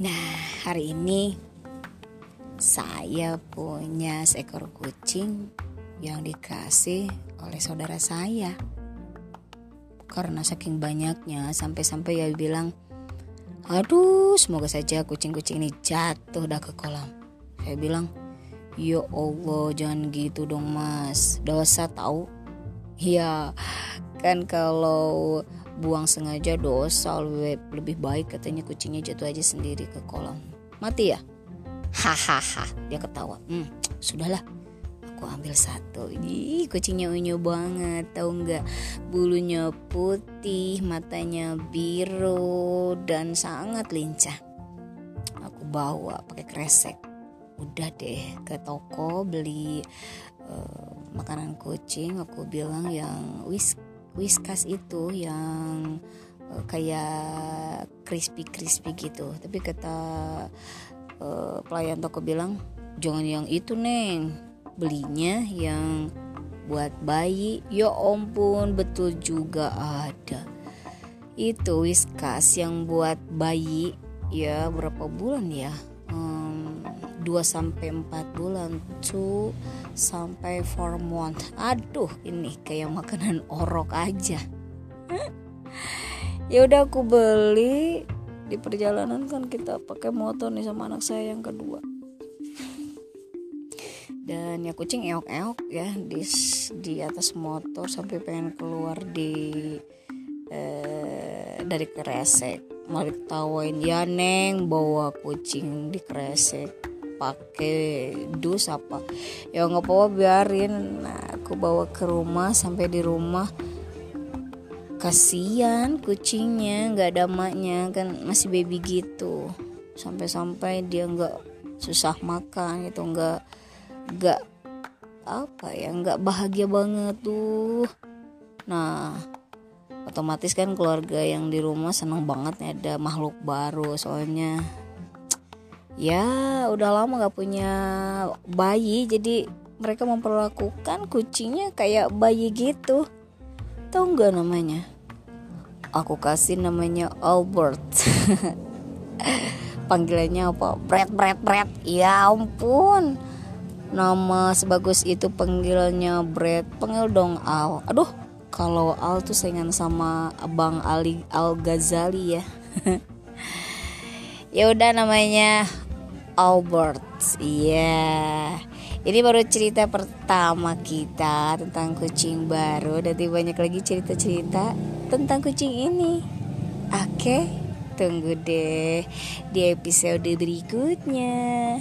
Nah, hari ini saya punya seekor kucing yang dikasih oleh saudara saya. Karena saking banyaknya sampai-sampai ya bilang, "Aduh, semoga saja kucing-kucing ini jatuh dah ke kolam." Saya bilang, "Ya Allah, jangan gitu dong, Mas. Dosa tahu." Ya, kan kalau buang sengaja dosa lebih, baik katanya kucingnya jatuh aja sendiri ke kolam. Mati ya? Hahaha dia ketawa. Hmm, sudahlah aku ambil satu. Ih, kucingnya unyu banget tahu nggak? Bulunya putih matanya biru dan sangat lincah. Aku bawa pakai kresek. Udah deh ke toko beli uh, makanan kucing. Aku bilang yang whisky whiskas itu yang uh, kayak crispy crispy gitu. Tapi kata uh, pelayan toko bilang jangan yang itu neng. Belinya yang buat bayi. Ya ampun betul juga ada. Itu whiskas yang buat bayi ya berapa bulan ya 2 sampai 4 bulan 2 sampai 4 month. Aduh, ini kayak makanan orok aja. ya udah aku beli di perjalanan kan kita pakai motor nih sama anak saya yang kedua dan ya kucing eok-eok ya di di atas motor sampai pengen keluar di eh, dari kresek mau diketawain ya neng bawa kucing di kresek pakai dus apa. Ya nggak apa-apa biarin. Nah, aku bawa ke rumah sampai di rumah. Kasihan kucingnya nggak ada maknya kan masih baby gitu. Sampai-sampai dia nggak susah makan gitu nggak nggak apa ya nggak bahagia banget tuh. Nah otomatis kan keluarga yang di rumah senang banget ada makhluk baru soalnya ya udah lama gak punya bayi jadi mereka memperlakukan kucingnya kayak bayi gitu. Tahu nggak namanya? Aku kasih namanya Albert. Panggilannya apa? Brad Brad Brad. Ya ampun. Nama sebagus itu panggilannya Brad. Panggil dong Al. Aduh kalau Al tuh saingan sama abang Ali Al Ghazali ya. Ya udah namanya Albert. Iya. Yeah. Ini baru cerita pertama kita tentang kucing baru. Nanti banyak lagi cerita-cerita tentang kucing ini. Oke, tunggu deh di episode berikutnya.